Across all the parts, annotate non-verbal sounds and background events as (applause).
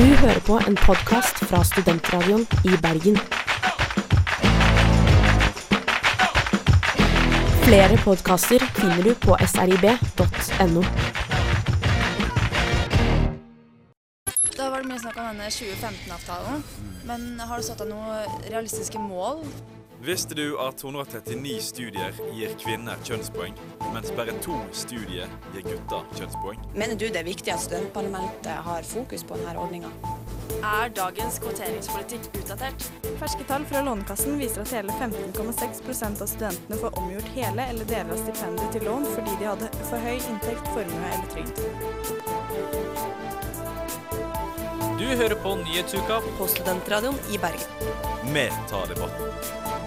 Du hører på en podkast fra Studentradioen i Bergen. Flere podkaster finner du på srib.no. Da var det mye snakk om denne 2015-avtalen, men har du satt deg noen realistiske mål? Visste du at 139 studier gir kvinner kjønnspoeng, mens bare to studier gir gutter kjønnspoeng? Mener du det er viktig at studentparlamentet har fokus på denne ordninga? Er dagens kvoteringspolitikk utdatert? Ferske tall fra Lånekassen viser at hele 15,6% av studentene får omgjort hele eller deler av stipendet til lån fordi de hadde for høy inntekt, formue eller trygd. Du hører på Nyhetsuka På Studentradioen i Bergen. Vi tar debatten.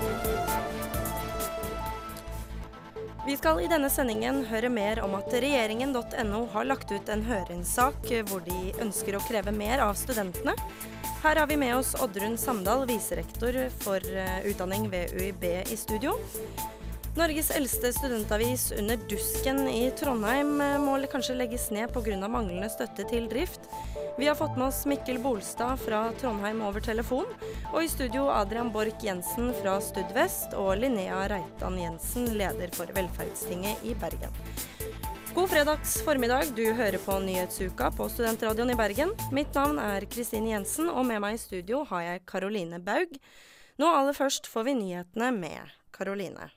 Vi skal i denne sendingen høre mer om at regjeringen.no har lagt ut en høringssak hvor de ønsker å kreve mer av studentene. Her har vi med oss Oddrun Samdal, viserektor for eh, utdanning ved UiB i studio. Norges eldste studentavis under Dusken i Trondheim må kanskje legges ned pga. manglende støtte til drift. Vi har fått med oss Mikkel Bolstad fra Trondheim over telefon, og i studio Adrian Borch Jensen fra Studvest og Linnea Reitan Jensen, leder for Velferdstinget i Bergen. God fredags formiddag, du hører på Nyhetsuka på Studentradioen i Bergen. Mitt navn er Kristine Jensen, og med meg i studio har jeg Karoline Baug. Nå aller først får vi nyhetene med Karoline.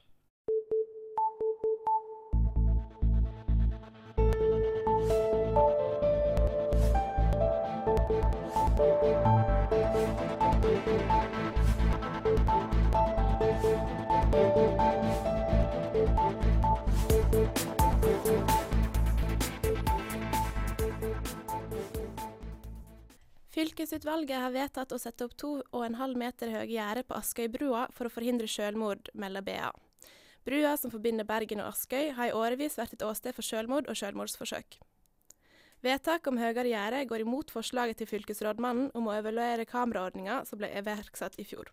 Fylkesutvalget har vedtatt å sette opp 2,5 meter høye gjerder på Askøybrua for å forhindre selvmord, melder BA. Brua som forbinder Bergen og Askøy, har i årevis vært et åsted for selvmord og selvmordsforsøk. Vedtaket om høyere gjerde går imot forslaget til fylkesrådmannen om å evaluere kameraordninga som ble iverksatt i fjor.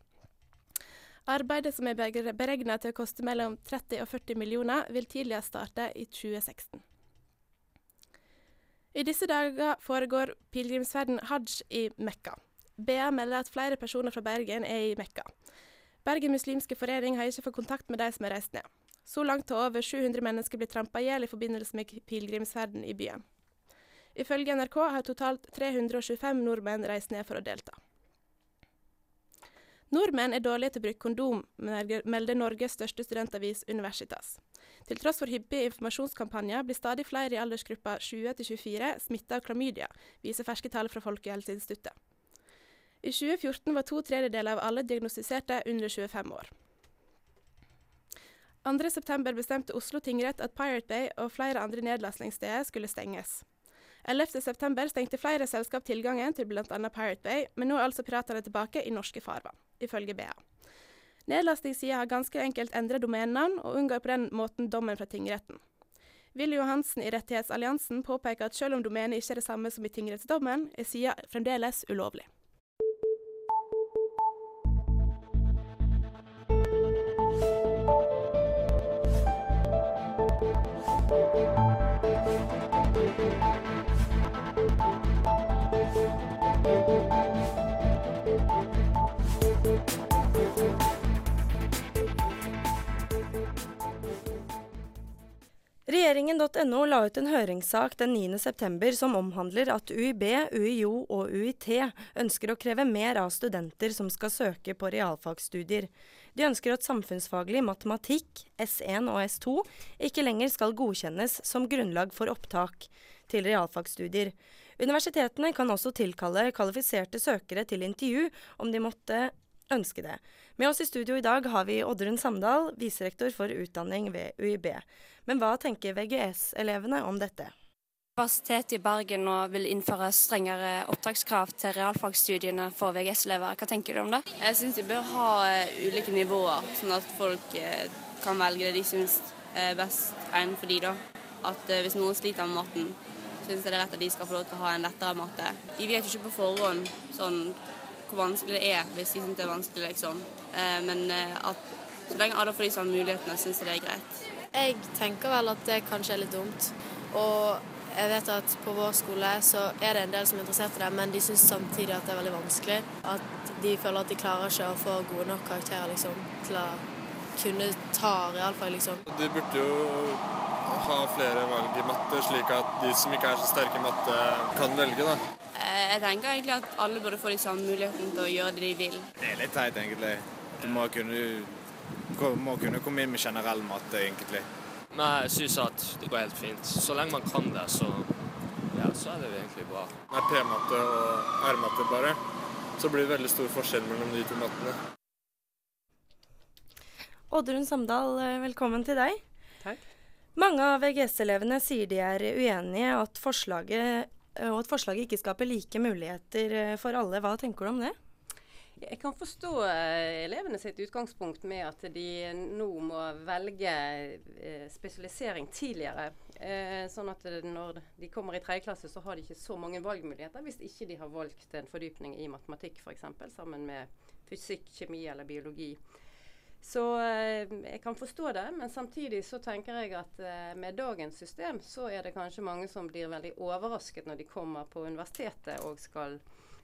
Arbeidet, som er beregna til å koste mellom 30 og 40 millioner, vil tidligst starte i 2016. I disse dager foregår pilegrimsferden hajj i Mekka. BA melder at flere personer fra Bergen er i Mekka. Bergen muslimske forening har ikke fått kontakt med de som har reist ned. Så langt har over 700 mennesker blitt trampa i hjel i forbindelse med pilegrimsferden i byen. Ifølge NRK har totalt 325 nordmenn reist ned for å delta. Nordmenn er dårlige til å bruke kondom, melder Norges største studentavis Universitas. Til tross for hyppige informasjonskampanjer blir stadig flere i aldersgruppa 20-24 smitta av klamydia, viser ferske tall fra Folkehelseinstituttet. I 2014 var to tredjedeler av alle diagnostiserte under 25 år. 2.9 bestemte Oslo tingrett at Pirate Bay og flere andre nedlastningssteder skulle stenges. 11.9 stengte flere selskap tilgangen til bl.a. Pirate Bay, men nå er altså piratene tilbake i norske farvann, ifølge BA. Nedlastingssida har ganske enkelt endret domenenavn, og unngår på den måten dommen fra tingretten. Willy Johansen i Rettighetsalliansen påpeker at selv om domenet ikke er det samme som i tingrettsdommen, er sida fremdeles ulovlig. Regjeringen.no la ut en høringssak den 9.9 som omhandler at UiB, UiO og UiT ønsker å kreve mer av studenter som skal søke på realfagsstudier. De ønsker at samfunnsfaglig matematikk, S1 og S2, ikke lenger skal godkjennes som grunnlag for opptak til realfagsstudier. Universitetene kan også tilkalle kvalifiserte søkere til intervju om de måtte ønske det. Med oss i studio i dag har vi Oddrun Samdal, viserektor for utdanning ved UiB. Men hva tenker VGS-elevene om dette? Universitetet i Bergen nå vil innføre strengere opptakskrav til realfagsstudiene for VGS-elever. Hva tenker du om det? Jeg syns de bør ha uh, ulike nivåer, sånn at folk uh, kan velge det de syns er best egnet for de da. At hvis noen sliter med matten, syns jeg det er rett at de skal få lov til å ha en lettere matte. De vet jo ikke på forhånd sånn hvor vanskelig det er hvis de syns det er vanskelig, liksom. Eh, men eh, at så lenge alle får de samme mulighetene, syns jeg det er greit. Jeg tenker vel at det kanskje er litt dumt. Og Jeg vet at på vår skole så er det en del som er interessert i det, men de syns samtidig at det er veldig vanskelig. At de føler at de klarer ikke å få gode nok karakterer liksom, til å kunne ta realfag, liksom. De burde jo ha flere valg i matte, slik at de som ikke er så sterke i matte, kan velge, da. Jeg tenker egentlig at alle burde få de samme muligheten til å gjøre det de vil. Det er litt teit, egentlig. Du må kunne, må kunne komme inn med generell matte, egentlig. Nei, jeg syns at det går helt fint. Så lenge man kan det, så, ja, så er det egentlig bra. Det er P-matte og R-matte bare. Så blir det veldig stor forskjell mellom de to mattene. Oddrun Samdal, velkommen til deg. Takk. Mange av VGS-elevene sier de er uenige og at forslaget, og at forslaget ikke skaper like muligheter eh, for alle. Hva tenker du om det? Jeg kan forstå eh, elevene sitt utgangspunkt med at de nå må velge eh, spesialisering tidligere. Eh, sånn at når de kommer i tredje klasse, så har de ikke så mange valgmuligheter hvis ikke de har valgt en fordypning i matematikk f.eks. sammen med fysikk, kjemi eller biologi. Så eh, jeg kan forstå det, men samtidig så tenker jeg at eh, med dagens system så er det kanskje mange som blir veldig overrasket når de kommer på universitetet og skal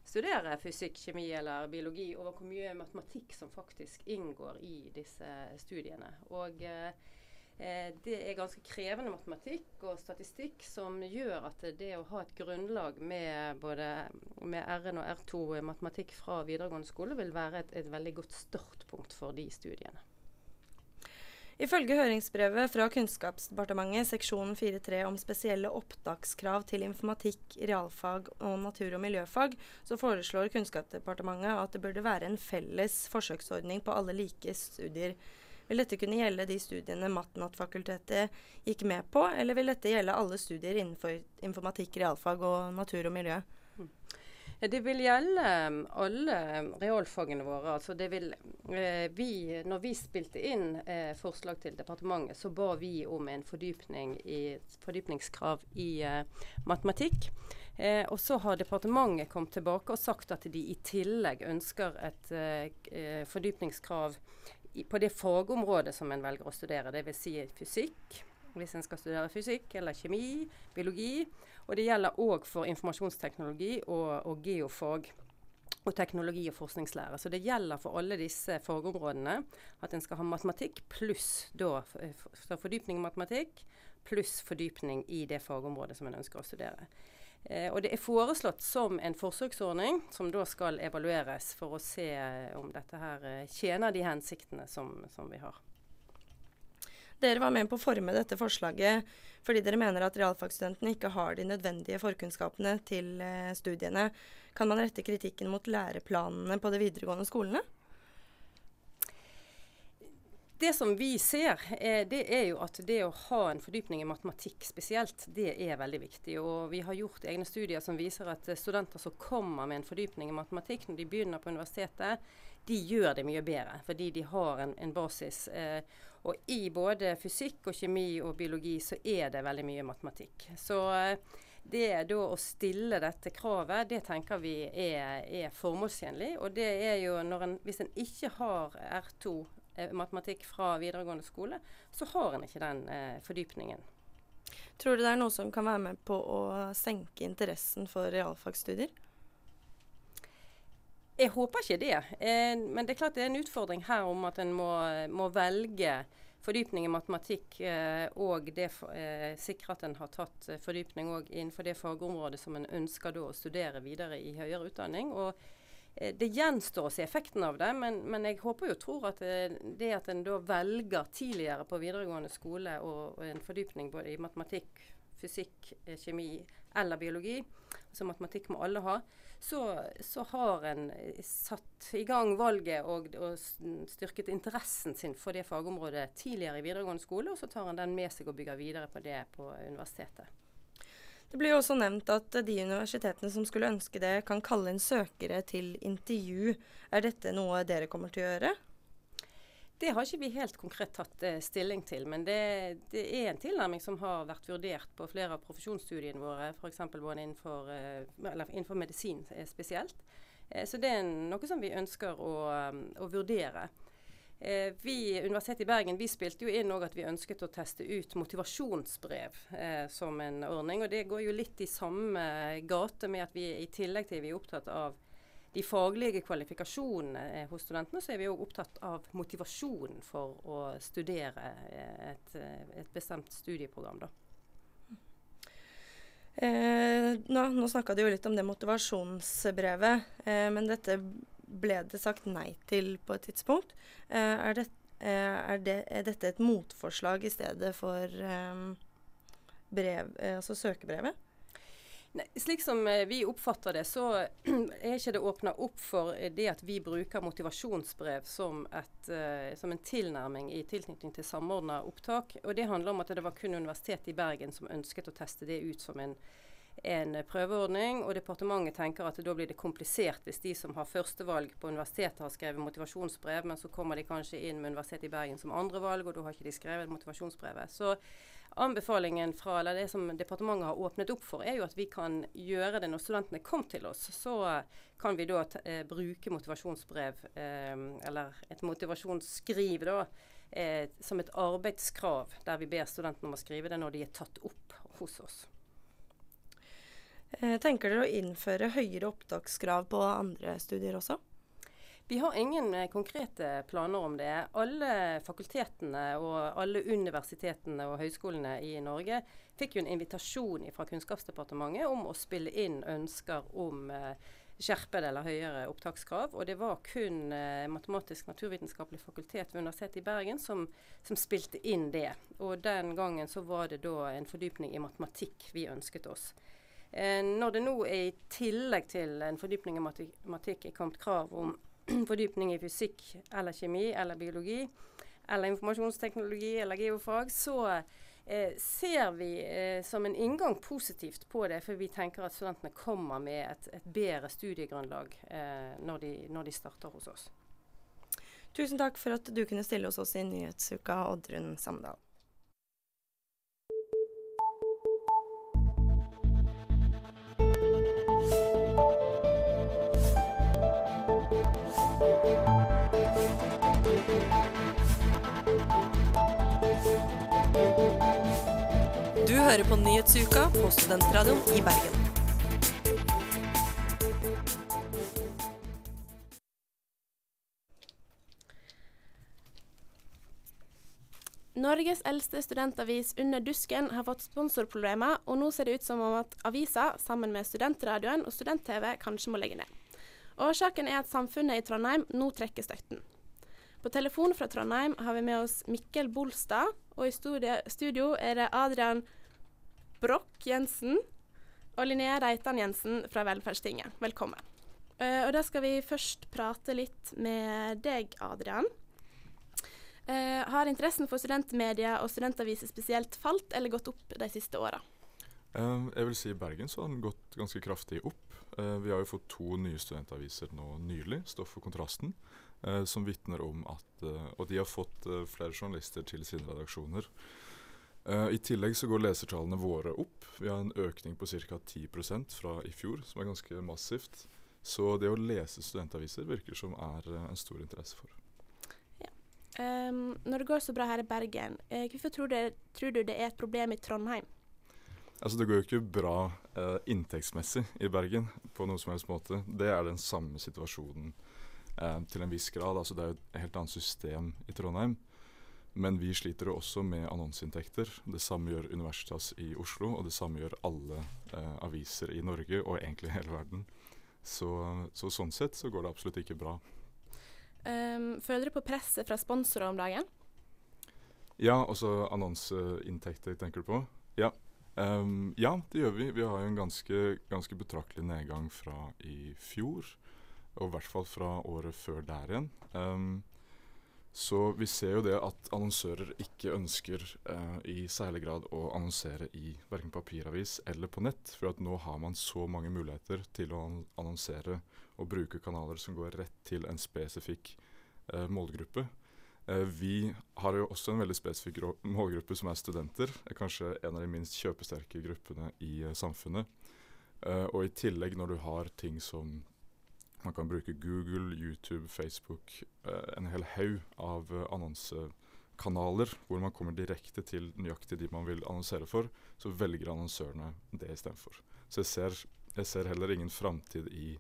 studere fysikk, kjemi eller biologi, over hvor mye matematikk som faktisk inngår i disse studiene. Og eh, det er ganske krevende matematikk og statistikk som gjør at det å ha et grunnlag med både med R1 og R2 matematikk fra videregående skole vil være et, et veldig godt startpunkt for de studiene. Ifølge høringsbrevet fra Kunnskapsdepartementet seksjon 4.3 om spesielle opptakskrav til informatikk, realfag og natur- og miljøfag, så foreslår Kunnskapsdepartementet at det burde være en felles forsøksordning på alle like studier. Vil dette kunne gjelde de studiene Matnat-fakultetet gikk med på, eller vil dette gjelde alle studier innenfor informatikk, realfag og natur og miljø? Det vil gjelde um, alle realfagene våre. Altså vil, eh, vi, når vi spilte inn eh, forslag til departementet, så ba vi om en fordypning i, fordypningskrav i eh, matematikk. Og så har departementet kommet tilbake og sagt at de i tillegg ønsker et fordypningskrav på det fagområdet som en velger å studere, dvs. Si fysikk, hvis en skal studere fysikk, eller kjemi, biologi. Og det gjelder òg for informasjonsteknologi og, og geofag. Og teknologi og forskningslære. Så det gjelder for alle disse fagområdene at en skal ha matematikk pluss da fordypning i matematikk pluss fordypning i det fagområdet som en ønsker å studere. Eh, og det er foreslått som en forsøksordning som da skal evalueres for å se om dette her eh, tjener de hensiktene som, som vi har. Dere var med på å forme dette forslaget fordi dere mener at realfagsstudentene ikke har de nødvendige forkunnskapene til eh, studiene. Kan man rette kritikken mot læreplanene på de videregående skolene? Det som vi ser, eh, det er jo at det å ha en fordypning i matematikk spesielt, det er veldig viktig. Og vi har gjort egne studier som viser at eh, studenter som kommer med en fordypning i matematikk når de begynner på universitetet, de gjør det mye bedre fordi de har en, en basis. Eh, og i både fysikk og kjemi og biologi så er det veldig mye matematikk. Så det da å stille dette kravet, det tenker vi er, er formålstjenlig. Og det er jo når en, hvis en ikke har R2 eh, matematikk fra videregående skole, så har en ikke den eh, fordypningen. Tror du det er noe som kan være med på å senke interessen for realfagsstudier? Jeg håper ikke det. Eh, men det er klart det er en utfordring her om at en må, må velge fordypning i matematikk eh, og det for, eh, sikre at en har tatt eh, fordypning òg innenfor det fagområdet som en ønsker da å studere videre i høyere utdanning. Og eh, det gjenstår å se effekten av det, men, men jeg håper jo og tror at det, det at en da velger tidligere på videregående skole og, og en fordypning både i matematikk, fysikk, eh, kjemi eller biologi, altså matematikk må alle ha, så, så har en satt i gang valget og, og, styrket interessen sin for det fagområdet tidligere i videregående skole, og så tar en den med seg og bygger videre på det på universitetet. Det blir jo også nevnt at de universitetene som skulle ønske det, kan kalle inn søkere til intervju. Er dette noe dere kommer til å gjøre? Det har ikke vi helt konkret tatt eh, stilling til, men det, det, er en tilnærming som har vært vurdert på flere av profesjonsstudiene våre, f.eks. både innenfor, eh, innenfor, medisin eh, spesielt. Eh, så det er noe som vi ønsker å, å vurdere. Eh, vi, Universitetet i Bergen vi spilte jo inn at vi ønsket å teste ut motivasjonsbrev eh, som en ordning. og Det går jo litt i samme gate med at vi i tillegg til vi er opptatt av de faglige kvalifikasjonene eh, hos studentene, så er vi òg opptatt av motivasjonen for å studere eh, et, eh, et bestemt studieprogram. da. Eh, nå nå snakka du jo litt om det motivasjonsbrevet, eh, men dette ble det sagt nei til på et tidspunkt. Eh, er, det, eh, er, det, er, dette et motforslag i stedet for eh, brev, altså søkebrevet? Nei, slik som vi oppfatter det, så (clears throat) er ikke det åpna opp for det at vi bruker motivasjonsbrev som, et, som en tilnærming i tilknytning til samordna opptak. Og Det handler om at det var kun Universitetet i Bergen som ønsket å teste det ut som en en prøveordning, og departementet tenker at da blir det komplisert hvis de som har førstevalg på universitetet har skrevet motivasjonsbrev, men så kommer de kanskje inn med Universitetet i Bergen som andrevalg, og da har ikke de skrevet motivasjonsbrevet. Så anbefalingen fra, eller det som departementet har åpnet opp for, er jo at vi kan gjøre det når studentene kom til oss. Så kan vi da eh, bruke motivasjonsbrev, eh, eller et motivasjonsskriv, da, eh, som et arbeidskrav, der vi ber studentene om å skrive det når de er tatt opp hos oss. Eh, tenker dere å innføre høyere opptakskrav på andre studier også? Vi har ingen eh, konkrete planer om det. Alle fakultetene og alle universitetene og høyskolene i Norge fikk jo en invitasjon fra Kunnskapsdepartementet om å spille inn ønsker om eh, skjerpede eller høyere opptakskrav. Og det var kun Matematisk-naturvitenskapelig fakultet ved Universitetet i Bergen som, som, spilte inn det. Og den gangen så var det da en fordypning i matematikk vi ønsket oss. Eh, når det nå er i tillegg til en fordypning i matematikk er kommet krav om (clears throat) fordypning i fysikk eller kjemi eller biologi eller informasjonsteknologi eller geofag, så eh, ser vi eh, som en inngang positivt på det, for vi tenker at studentene kommer med et, et bedre studiegrunnlag eh, når, de, når, de, starter hos oss. Tusen takk for at du kunne stille hos oss i Nyhetsuka, Oddrun Samdal. Hører på Nyhetsuka på Studentradioen i Bergen. Norges eldste studentavis Under dusken har fått sponsorproblemer, og nå ser det ut som om at avisa, sammen med Studentradioen og Student-TV, kanskje må legge ned. Årsaken er at samfunnet i Trondheim nå trekker støtten. På telefon fra Trondheim har vi med oss Mikkel Bolstad, og i studio er det Adrian Broch Jensen og Linnea Reitan Jensen fra Velferdstinget. Velkommen. Uh, og Da skal vi først prate litt med deg, Adrian. Uh, har interessen for studentmedia og studentaviser spesielt falt eller gått opp de siste åra? Uh, jeg vil si I Bergen så har den gått ganske kraftig opp. vi har jo fått to nye studentaviser nå nylig, Stoff og Kontrasten, som vitner om at Og de har fått flere journalister til sine redaksjoner. Uh, I tillegg så går lesertallene våre opp. Vi har en økning på ca. 10% fra i fjor, som er ganske massivt. Så det å lese studentaviser virker som er uh, en stor interesse for. Ja. Um, når det går så bra her i Bergen, uh, hvorfor tror, det, tror, du det er et problem i Trondheim? Altså Det går jo ikke bra inntektsmessig i Bergen på noen som helst måte. Det er den samme situasjonen til en viss grad. Altså Det er jo et helt annet system i Trondheim. Men vi sliter også med annonseinntekter. Det samme gjør Universitas i Oslo, og det samme gjør alle eh, aviser i Norge, og egentlig hele verden. Så, så, sånn sett så går det absolutt ikke bra. Um, føler du på presset fra sponsorer om dagen? Ja, altså annonseinntekter, tenker du på? Ja. Um, ja, det gjør vi. Vi har jo en ganske, ganske betraktelig nedgang fra i fjor. Og i hvert fall fra året før der igjen. Um, så vi ser jo det at annonsører ikke ønsker eh, i særlig grad å annonsere i verken papiravis eller på nett. For at nå har man så mange muligheter til å annonsere og bruke kanaler som går rett til en spesifikk eh, målgruppe. Eh, vi har jo også en veldig spesifikk målgruppe som er studenter. Er kanskje en av de minst kjøpesterke gruppene i eh, samfunnet. Eh, og i tillegg når du har ting som Man kan bruke Google, YouTube, Facebook, eh, en hel haug av eh, annonsekanaler hvor man kommer direkte til nøyaktig de man vil annonsere for. Så velger annonsørene det istedenfor. Så jeg ser, jeg ser heller ingen framtid i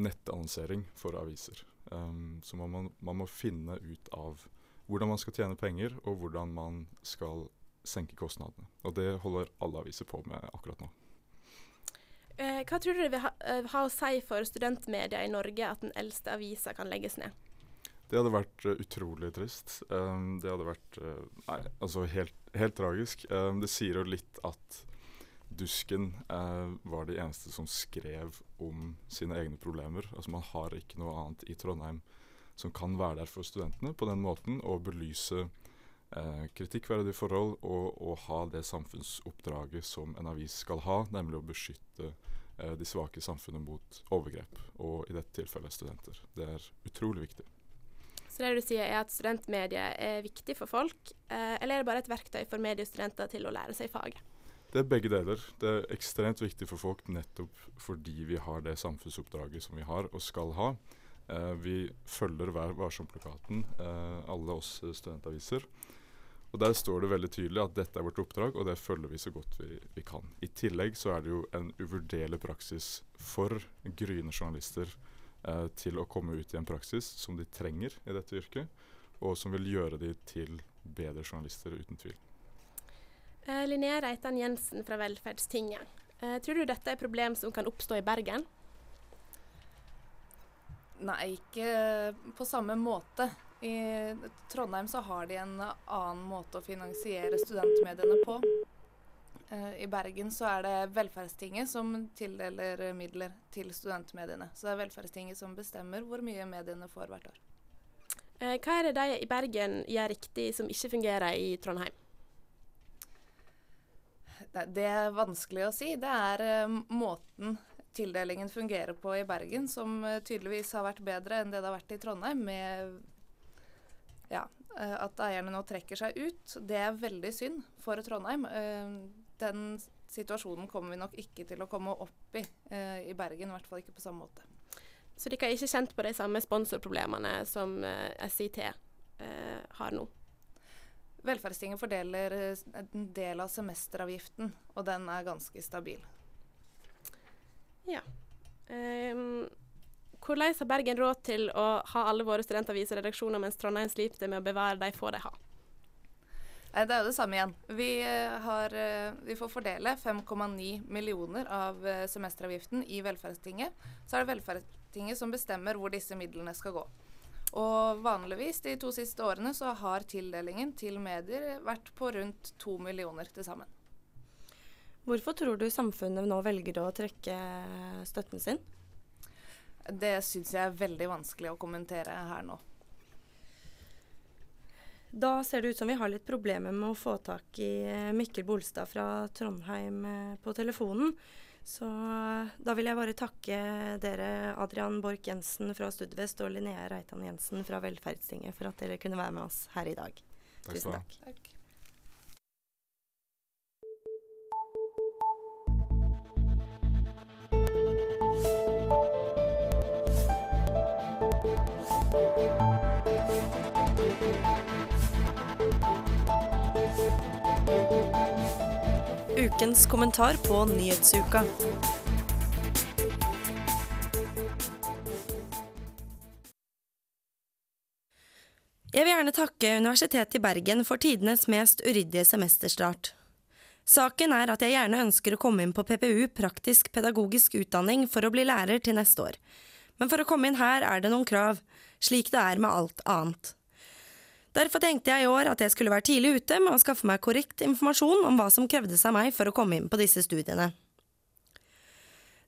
nettannonsering for aviser. Um, så man må, man må finne ut av hvordan man skal tjene penger, og hvordan man skal senke kostnadene. Og det holder alle aviser på med akkurat nå. Eh, hva tror du det vil ha, uh, ha, å si for studentmedia i Norge at den eldste avisa kan legges ned? Det hadde vært uh, utrolig trist. Um, det hadde vært uh, nei, altså helt, helt tragisk. Um, det sier jo litt at Dusken var de eneste som skrev om sine egne problemer. Altså Man har ikke noe annet i Trondheim som kan være der for studentene på den måten, og belyse eh, kritikkverdige forhold og, og, ha det samfunnsoppdraget som en avis skal ha, nemlig å beskytte eh, de svake i samfunnet mot overgrep, og i dette tilfellet studenter. Det er utrolig viktig. Så det du sier er at studentmediet er viktig for folk, eh, eller er det bare et verktøy for mediestudenter til å lære seg faget? Det er begge deler. Det er ekstremt viktig for folk nettopp fordi vi har det samfunnsoppdraget som vi har og skal ha. Eh, vi følger Vær varsom-plakaten, eh, alle oss studentaviser. Og Der står det veldig tydelig at dette er vårt oppdrag, og det følger vi så godt vi, vi kan. I tillegg så er det jo en uvurderlig praksis for gryende journalister eh, til å komme ut i en praksis som de trenger i dette yrket, og som vil gjøre de til bedre journalister, uten tvil. Eh, Linnea Reitan Jensen fra Velferdstinget. Eh, tror du dette er et problem som kan oppstå i Bergen? Nei, ikke på samme måte. I Trondheim så har de en annen måte å finansiere studentmediene på. Eh, I Bergen så er det Velferdstinget som tildeler midler til studentmediene. Så det er Velferdstinget som bestemmer hvor mye mediene får hvert år. Eh, hva er det de i Bergen gjør riktig som ikke fungerer i Trondheim? Det er vanskelig å si. Det er eh, måten tildelingen fungerer på i Bergen som tydeligvis har vært bedre enn det det har vært i Trondheim, med ja, eh, at eierne nå trekker seg ut. Det er veldig synd for Trondheim. Eh, den situasjonen kommer vi nok ikke til å komme opp i eh, i Bergen, i hvert fall ikke på samme måte. Så dere har ikke kjent på de samme sponsorproblemene som SIT har nå? Velferdstinget fordeler en del av semesteravgiften, og den er ganske stabil. Ja. Um, hvordan har Bergen råd til å ha alle våre studentaviser og redaksjoner, mens Trondheim sliter med å bevare de få de har? Det er jo det samme igjen. Vi, eh, har, eh, vi får fordele 5,9 millioner av eh, semesteravgiften i Velferdstinget. Så er det Velferdstinget som bestemmer hvor disse midlene skal gå. Og vanligvis de to siste årene så har tildelingen til medier vært på rundt to millioner til sammen. Hvorfor tror du samfunnet nå velger å trekke støtten sin? Det syns jeg er veldig vanskelig å kommentere her nå. Da ser det ut som vi har litt problemer med å få tak i eh, Mikkel Bolstad fra Trondheim eh, på telefonen. Så eh, da vil jeg bare takke dere, Adrian Borch Jensen fra Studvest og Linnea Reitan Jensen fra Velferdstinget, for at dere kunne være med oss her i dag. Takk Tusen takk. takk. Ukens kommentar på Nyhetsuka. Jeg vil gjerne takke Universitetet i Bergen for tidenes mest uryddige semesterstart. Saken er at jeg gjerne ønsker å komme inn på PPU praktisk pedagogisk utdanning for å bli lærer til neste år. Men for å komme inn her er det noen krav, slik det er med alt annet. Derfor tenkte jeg i år at jeg skulle være tidlig ute med å skaffe meg korrekt informasjon om hva som krevdes av meg for å komme inn på disse studiene.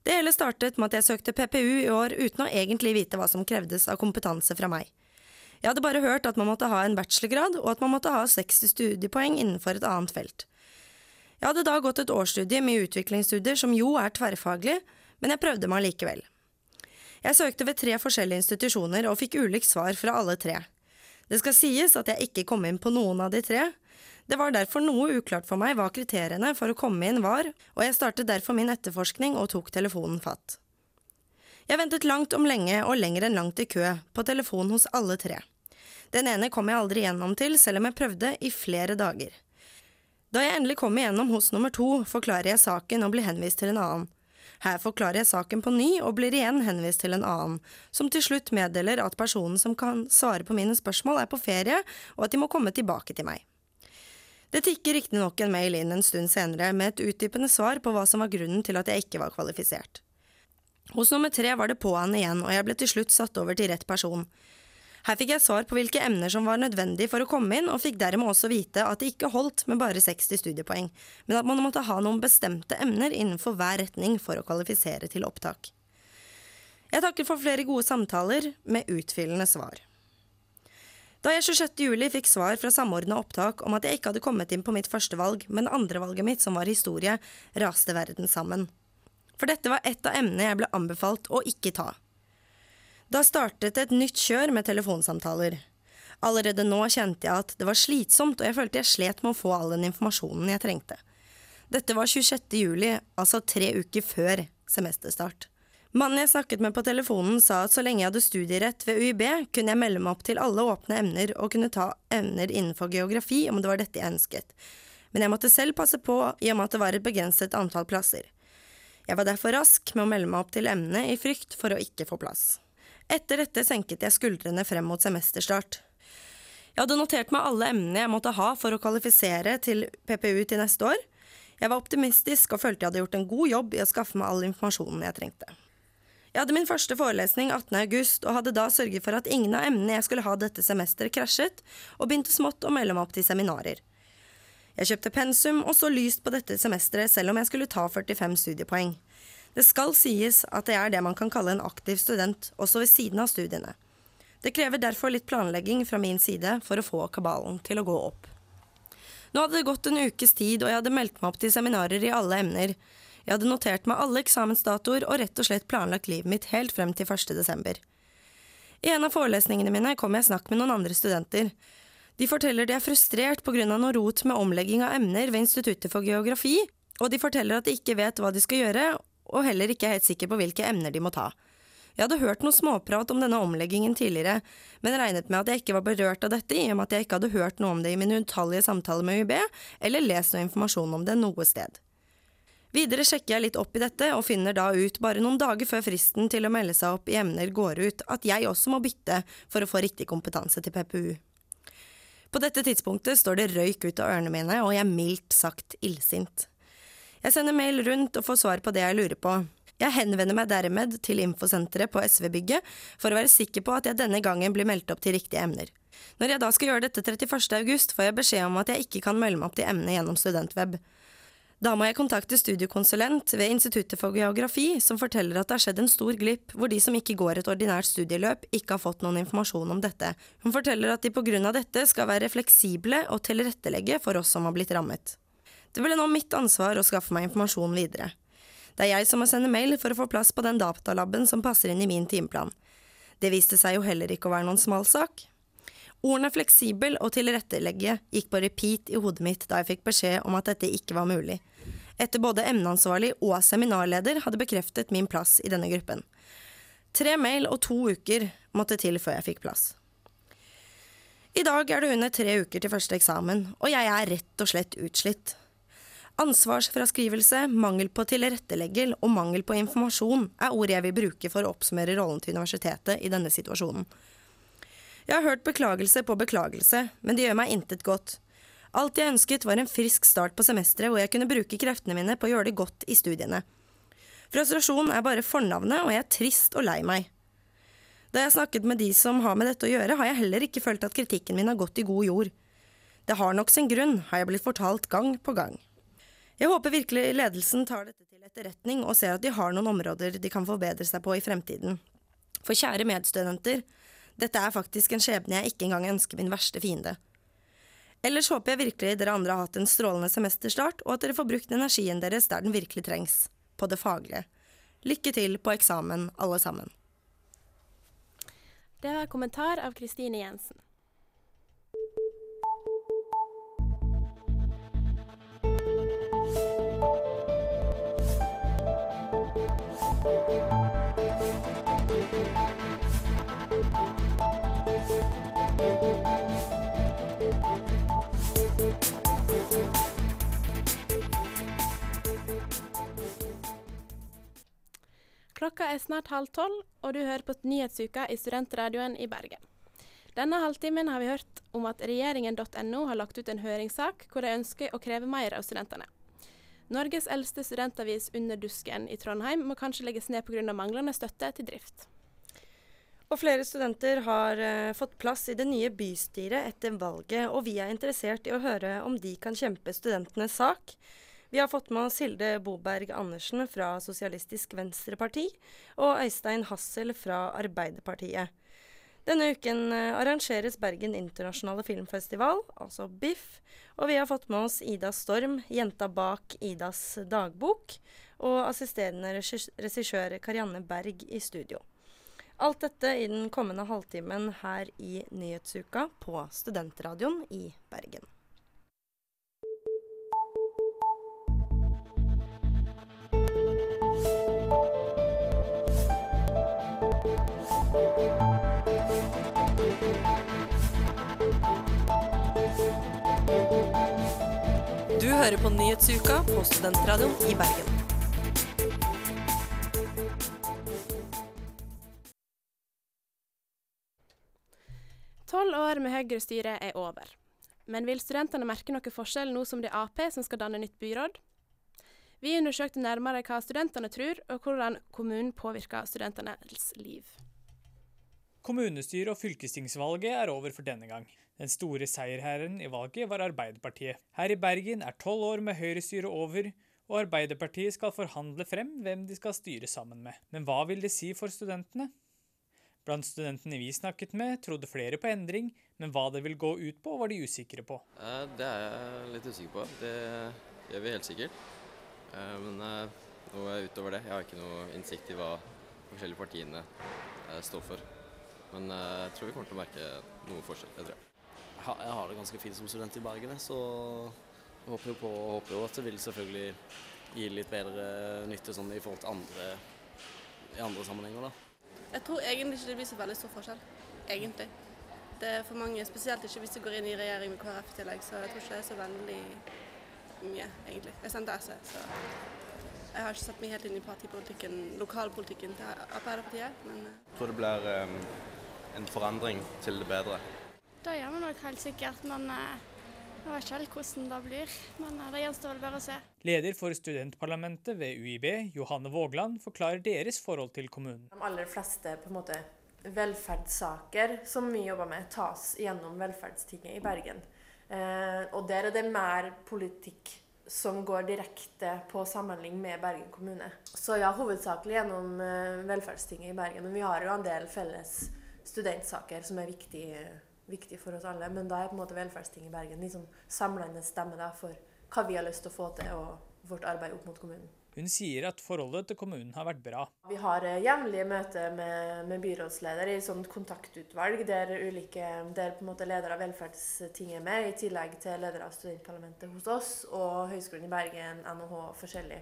Det hele startet med at jeg søkte PPU i år uten å egentlig vite hva som krevdes av kompetanse fra meg. Jeg hadde bare hørt at man måtte ha en bachelorgrad, og at man måtte ha 60 studiepoeng innenfor et annet felt. Jeg hadde da gått et årsstudie med utviklingsstudier som jo er tverrfaglig, men jeg prøvde meg likevel. Jeg søkte ved tre forskjellige institusjoner og fikk ulikt svar fra alle tre. Det skal sies at jeg ikke kom inn på noen av de tre. Det var derfor noe uklart for meg hva kriteriene for å komme inn var, og jeg startet derfor min etterforskning og tok telefonen fatt. Jeg ventet langt om lenge og lenger enn langt i kø, på telefon hos alle tre. Den ene kom jeg aldri gjennom til, selv om jeg prøvde i flere dager. Da jeg endelig kom igjennom hos nummer to, forklarer jeg saken og blir henvist til en annen. Her forklarer jeg saken på ny og blir igjen henvist til en annen, som til slutt meddeler at personen som kan svare på mine spørsmål, er på ferie, og at de må komme tilbake til meg. Det tikker riktignok en mail inn en stund senere med et utdypende svar på hva som var grunnen til at jeg ikke var kvalifisert. Hos nummer tre var det på'n igjen, og jeg ble til slutt satt over til rett person. Her fikk jeg svar på hvilke emner som var nødvendig for å komme inn, og fikk dermed også vite at det ikke holdt med bare 60 studiepoeng, men at man måtte ha noen bestemte emner innenfor hver retning for å kvalifisere til opptak. Jeg takker for flere gode samtaler med utfyllende svar. Da jeg 26. juli fikk svar fra Samordna opptak om at jeg ikke hadde kommet inn på mitt første valg, men andrevalget mitt, som var historie, raste verden sammen. For dette var et av emnene jeg ble anbefalt å ikke ta. Da startet et nytt kjør med telefonsamtaler. Allerede nå kjente jeg at det var slitsomt, og jeg følte jeg slet med å få all den informasjonen jeg trengte. Dette var 26. juli, altså tre uker før semesterstart. Mannen jeg snakket med på telefonen sa at så lenge jeg hadde studierett ved UiB, kunne jeg melde meg opp til alle åpne emner og kunne ta emner innenfor geografi om det var dette jeg ønsket. Men jeg måtte selv passe på i og med at det var et begrenset antall plasser. Jeg var derfor rask med å melde meg opp til emnet i frykt for å ikke få plass. Etter dette senket jeg skuldrene frem mot semesterstart. Jeg hadde notert meg alle emnene jeg måtte ha for å kvalifisere til PPU til neste år. Jeg var optimistisk og følte jeg hadde gjort en god jobb i å skaffe meg all informasjonen jeg trengte. Jeg hadde min første forelesning 18. august, og hadde da sørget for at ingen av emnene jeg skulle ha dette semesteret, krasjet, og begynte smått å melde meg opp til seminarer. Jeg kjøpte pensum og så lyst på dette semesteret selv om jeg skulle ta 45 studiepoeng. Det skal sies at jeg er det man kan kalle en aktiv student, også ved siden av studiene. Det krever derfor litt planlegging fra min side for å få kabalen til å gå opp. Nå hadde det gått en ukes tid, og jeg hadde meldt meg opp til seminarer i alle emner. Jeg hadde notert meg alle eksamensdatoer og rett og slett planlagt livet mitt helt frem til 1. desember. I en av forelesningene mine kom jeg i snakk med noen andre studenter. De forteller de er frustrert pga. noe rot med omlegging av emner ved Instituttet for geografi, og de forteller at de ikke vet hva de skal gjøre, og heller ikke helt sikker på hvilke emner de må ta. Jeg hadde hørt noe småprat om denne omleggingen tidligere, men regnet med at jeg ikke var berørt av dette i og med at jeg ikke hadde hørt noe om det i mine utallige samtaler med UiB, eller lest noe informasjon om det noe sted. Videre sjekker jeg litt opp i dette, og finner da ut, bare noen dager før fristen til å melde seg opp i emner går ut, at jeg også må bytte for å få riktig kompetanse til PPU. På dette tidspunktet står det røyk ut av ørene mine, og jeg er mildt sagt illsint. Jeg sender mail rundt og får svar på det jeg lurer på. Jeg henvender meg dermed til infosenteret på SV-bygget for å være sikker på at jeg denne gangen blir meldt opp til riktige emner. Når jeg da skal gjøre dette 31. august, får jeg beskjed om at jeg ikke kan melde meg opp til emnet gjennom Studentweb. Da må jeg kontakte studiekonsulent ved Instituttet for geografi, som forteller at det har skjedd en stor glipp, hvor de som ikke går et ordinært studieløp, ikke har fått noen informasjon om dette. Hun forteller at de på grunn av dette skal være fleksible og tilrettelegge for oss som har blitt rammet. Det ble nå mitt ansvar å skaffe meg informasjon videre. Det er jeg som må sende mail for å få plass på den datalaben som passer inn i min timeplan. Det viste seg jo heller ikke å være noen smal sak. Ordene fleksibel og tilrettelegge gikk på repeat i hodet mitt da jeg fikk beskjed om at dette ikke var mulig, etter både emneansvarlig og seminarleder hadde bekreftet min plass i denne gruppen. Tre mail og to uker måtte til før jeg fikk plass. I dag er det under tre uker til første eksamen, og jeg er rett og slett utslitt. Ansvarsfraskrivelse, mangel på tilrettelegger og mangel på informasjon er ord jeg vil bruke for å oppsummere rollen til universitetet i denne situasjonen. Jeg har hørt beklagelse på beklagelse, men det gjør meg intet godt. Alt jeg ønsket var en frisk start på semesteret hvor jeg kunne bruke kreftene mine på å gjøre det godt i studiene. Frustrasjon er bare fornavnet, og jeg er trist og lei meg. Da jeg snakket med de som har med dette å gjøre, har jeg heller ikke følt at kritikken min har gått i god jord. Det har nok sin grunn, har jeg blitt fortalt gang på gang. Jeg håper virkelig ledelsen tar dette til etterretning og ser at de har noen områder de kan forbedre seg på i fremtiden. For kjære medstudenter, dette er faktisk en skjebne jeg ikke engang ønsker min verste fiende. Ellers håper jeg virkelig dere andre har hatt en strålende semesterstart, og at dere får brukt energien deres der den virkelig trengs, på det faglige. Lykke til på eksamen, alle sammen. Det var kommentar av Kristine Jensen. Klokka er snart halv tolv, og du hører på Nyhetsuka i Studentradioen i Bergen. Denne halvtimen har vi hørt om at regjeringen.no har lagt ut en høringssak hvor de ønsker å kreve mer av studentene. Norges eldste studentavis Under dusken i Trondheim må kanskje legges ned pga. manglende støtte til drift. Og flere studenter har uh, fått plass i det nye bystyret etter valget, og vi er interessert i å høre om de kan kjempe studentenes sak. Vi har fått med oss Hilde Boberg Andersen fra Sosialistisk Venstreparti og Øystein Hassel fra Arbeiderpartiet. Denne uken uh, arrangeres Bergen internasjonale filmfestival, altså BIFF, og vi har fått med oss Ida Storm, jenta bak Idas dagbok, og assisterende regissør Karianne Berg i studio. Alt dette i den kommende halvtimen her i Nyhetsuka på Studentradioen i Bergen. Du hører på Nyhetsuka på Studentradioen i Bergen. Tolv år med Høyre-styre er over. Men vil studentene merke noe forskjell nå som det er Ap som skal danne nytt byråd? Vi undersøkte nærmere hva studentene tror, og hvordan kommunen påvirker studentenes liv. Kommunestyre- og fylkestingsvalget er over for denne gang. Den store seierherren i valget var Arbeiderpartiet. Her i Bergen er tolv år med høyrestyre over, og Arbeiderpartiet skal forhandle frem hvem de skal styre sammen med. Men hva vil det si for studentene? Blant studentene vi snakket med, trodde flere på endring, men hva det vil gå ut på, var de usikre på. Det er jeg litt usikker på. Det gjør vi helt sikkert. Eh, men eh, noe utover det, jeg har ikke noe innsikt i hva forskjellige partiene eh, står for. Men jeg tror vi kommer til å merke noe forskjell. det tror jeg. Jeg har det ganske fint som student i Bergen, så jeg håper jo på håper jo at det vil selvfølgelig gi litt bedre nytte sånn i forhold til andre i andre sammenhenger. da. Jeg tror egentlig ikke det blir så veldig stor forskjell. Egentlig. Det er for mange, spesielt ikke hvis de går inn i regjering med KrF i tillegg, så jeg tror ikke det er så veldig mye, egentlig. Jeg sendte SV, så jeg har ikke satt meg helt inn i partipolitikken, lokalpolitikken til Arbeiderpartiet, men Jeg tror det blir um, en forandring til det bedre. Det gjør vi nok helt sikkert, men jeg vet ikke helt hvordan det blir. Men det gjenstår vel bare å se. Leder for studentparlamentet ved UiB, Johanne Vågland, forklarer deres forhold til kommunen. De aller fleste på en måte, velferdssaker som vi jobber med, tas gjennom velferdstinget i Bergen. Eh, og der er det mer politikk som går direkte på samhandling med Bergen kommune. Så ja, hovedsakelig gjennom eh, velferdstinget i Bergen. Men vi har jo en del felles studentsaker som er viktige, viktige for oss alle. Men da er på en måte velferdstinget i Bergen liksom samlende stemme da, for hva vi har lyst til å få til, og vårt arbeid opp mot kommunen. Hun sier at forholdet til kommunen har vært bra. Vi har eh, jevnlige møter med, med byrådsleder i sånt kontaktutvalg, der, ulike, der på en måte leder av velferdsting er med, i tillegg til leder av studentparlamentet hos oss og Høgskolen i Bergen, NHH forskjellig.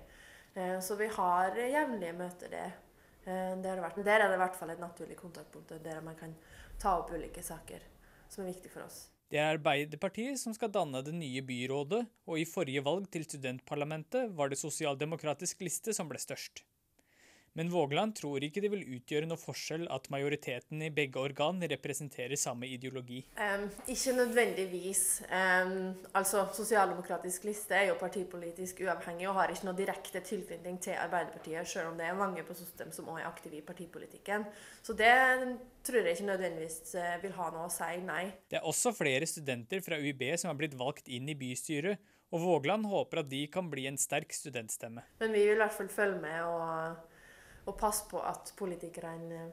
Eh, så vi har jevnlige møter der. Eh, det har det vært. Der er det i hvert fall et naturlig kontaktpunkt der man kan ta opp ulike saker som er viktig for oss. Det er Arbeiderpartiet som skal danne det nye byrådet, og i forrige valg til studentparlamentet var det sosialdemokratisk liste som ble størst. Men Vågland tror ikke det vil utgjøre noe forskjell at majoriteten i begge organ representerer samme ideologi. Um, ikke nødvendigvis. Um, altså, Sosialdemokratisk liste er jo partipolitisk uavhengig og har ikke noe direkte tilknytning til Arbeiderpartiet, selv om det er mange på SOSTEM som også er aktive i partipolitikken. Så det tror jeg ikke nødvendigvis eh, vil ha noe å si, nei. Det er også flere studenter fra UiB som har blitt valgt inn i bystyret, og Vågland håper at de kan bli en sterk studentstemme. Men vi vil i hvert fall følge med og og passe på at politikerne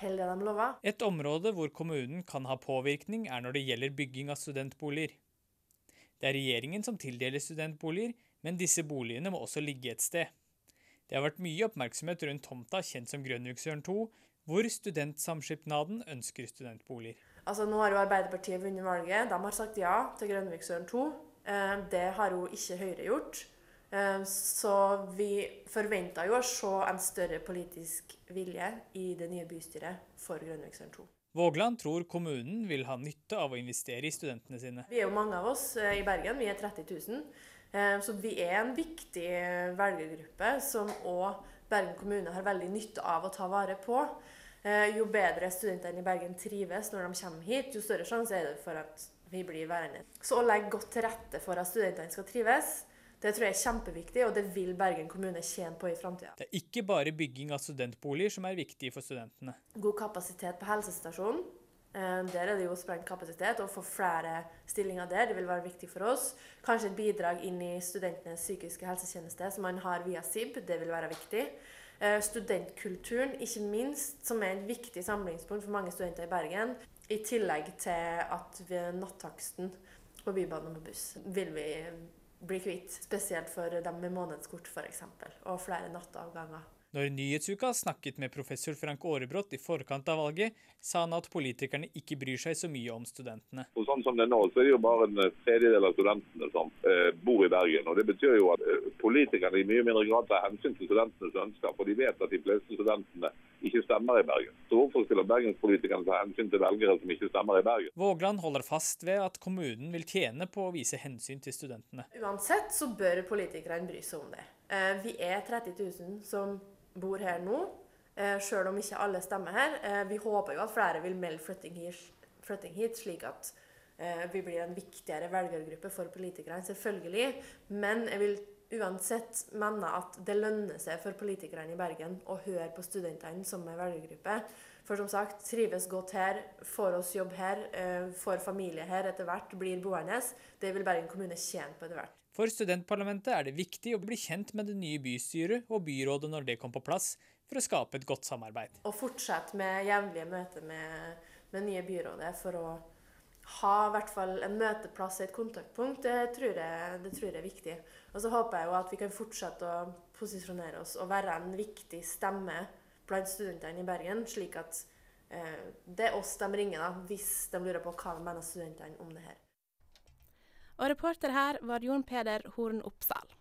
holder det de lover. Et område hvor kommunen kan ha påvirkning, er når det gjelder bygging av studentboliger. Det er regjeringen som tildeler studentboliger, men disse boligene må også ligge et sted. Det har vært mye oppmerksomhet rundt tomta kjent som Grønviksøren 2, hvor Studentsamskipnaden ønsker studentboliger. Altså, nå har jo Arbeiderpartiet vunnet valget. De har sagt ja til Grønviksøren 2. Eh, det har jo ikke Høyre gjort. Eh, så vi forventer jo å se en større politisk vilje i det nye bystyret for Grønviksøren 2. Vågland tror kommunen vil ha nytte av å investere i studentene sine. Vi er jo mange av oss eh, i Bergen, vi er 30 000. Eh, så vi er en viktig velgergruppe som òg Bergen kommune har veldig nytte av å ta vare på. Jo bedre studentene i Bergen trives når de kommer hit, jo større sjanse er det for at vi blir værende. Så å legge godt til rette for at studentene skal trives, det tror jeg er kjempeviktig, og det vil Bergen kommune tjene på i framtida. Det er ikke bare bygging av studentboliger som er viktig for studentene. God kapasitet på helsestasjonen. Eh, der er det jo sprengt kapasitet. Å få flere stillinger der det vil være viktig for oss. Kanskje et bidrag inn i studentenes psykiske helsetjeneste, som man har via SIB. Det vil være viktig. Eh, studentkulturen, ikke minst, som er et viktig samlingspunkt for mange studenter i Bergen. I tillegg til at ved nattaksten på Bybanen og på buss vil vi bli kvitt. Spesielt for dem med månedskort f.eks. Og flere nattavganger. Når Nyhetsuka snakket med professor Frank Aarebrot i forkant av valget, sa han at politikerne ikke bryr seg så mye om studentene. Og sånn som det er nå, så er det jo bare en tredjedel av studentene som eh, bor i Bergen. og Det betyr jo at eh, politikerne i mye mindre grad tar hensyn til studentenes ønsker. For de vet at de fleste studentene ikke stemmer i Bergen. Så hvorfor skulle bergenspolitikerne ta hensyn til velgere som ikke stemmer i Bergen? Vågland holder fast ved at kommunen vil tjene på å vise hensyn til studentene. Uansett så bør politikerne bry seg om det. Eh, vi er 30 000 som bor her nå, eh, sjøl om ikke alle stemmer her. Eh, vi håper jo at flere vil melde flytting hit, slik at eh, vi blir en viktigere velgergruppe for politikerne, selvfølgelig. Men jeg vil uansett mener at det lønner seg for politikerne i Bergen å høre på studentene som en velgergruppe. For som sagt, trives godt her, får oss jobb her, får familie her etter hvert, blir boende. Det vil Bergen kommune tjene på etter hvert. For studentparlamentet er det viktig å bli kjent med det nye bystyret og byrådet når det kommer på plass, for å skape et godt samarbeid. Og fortsette med jevnlige møter med, med nye byrådet for å ha i hvert fall en møteplass og et kontaktpunkt, det tror, jeg, det tror jeg er viktig. Og så håper jeg jo at vi kan fortsette å posisjonere oss og være en viktig stemme blant studentene i Bergen, slik at eh, det er oss de ringer da, hvis de lurer på hva de mener studentene om det her. Og reporter her var Jon Peder Horn Oppsal.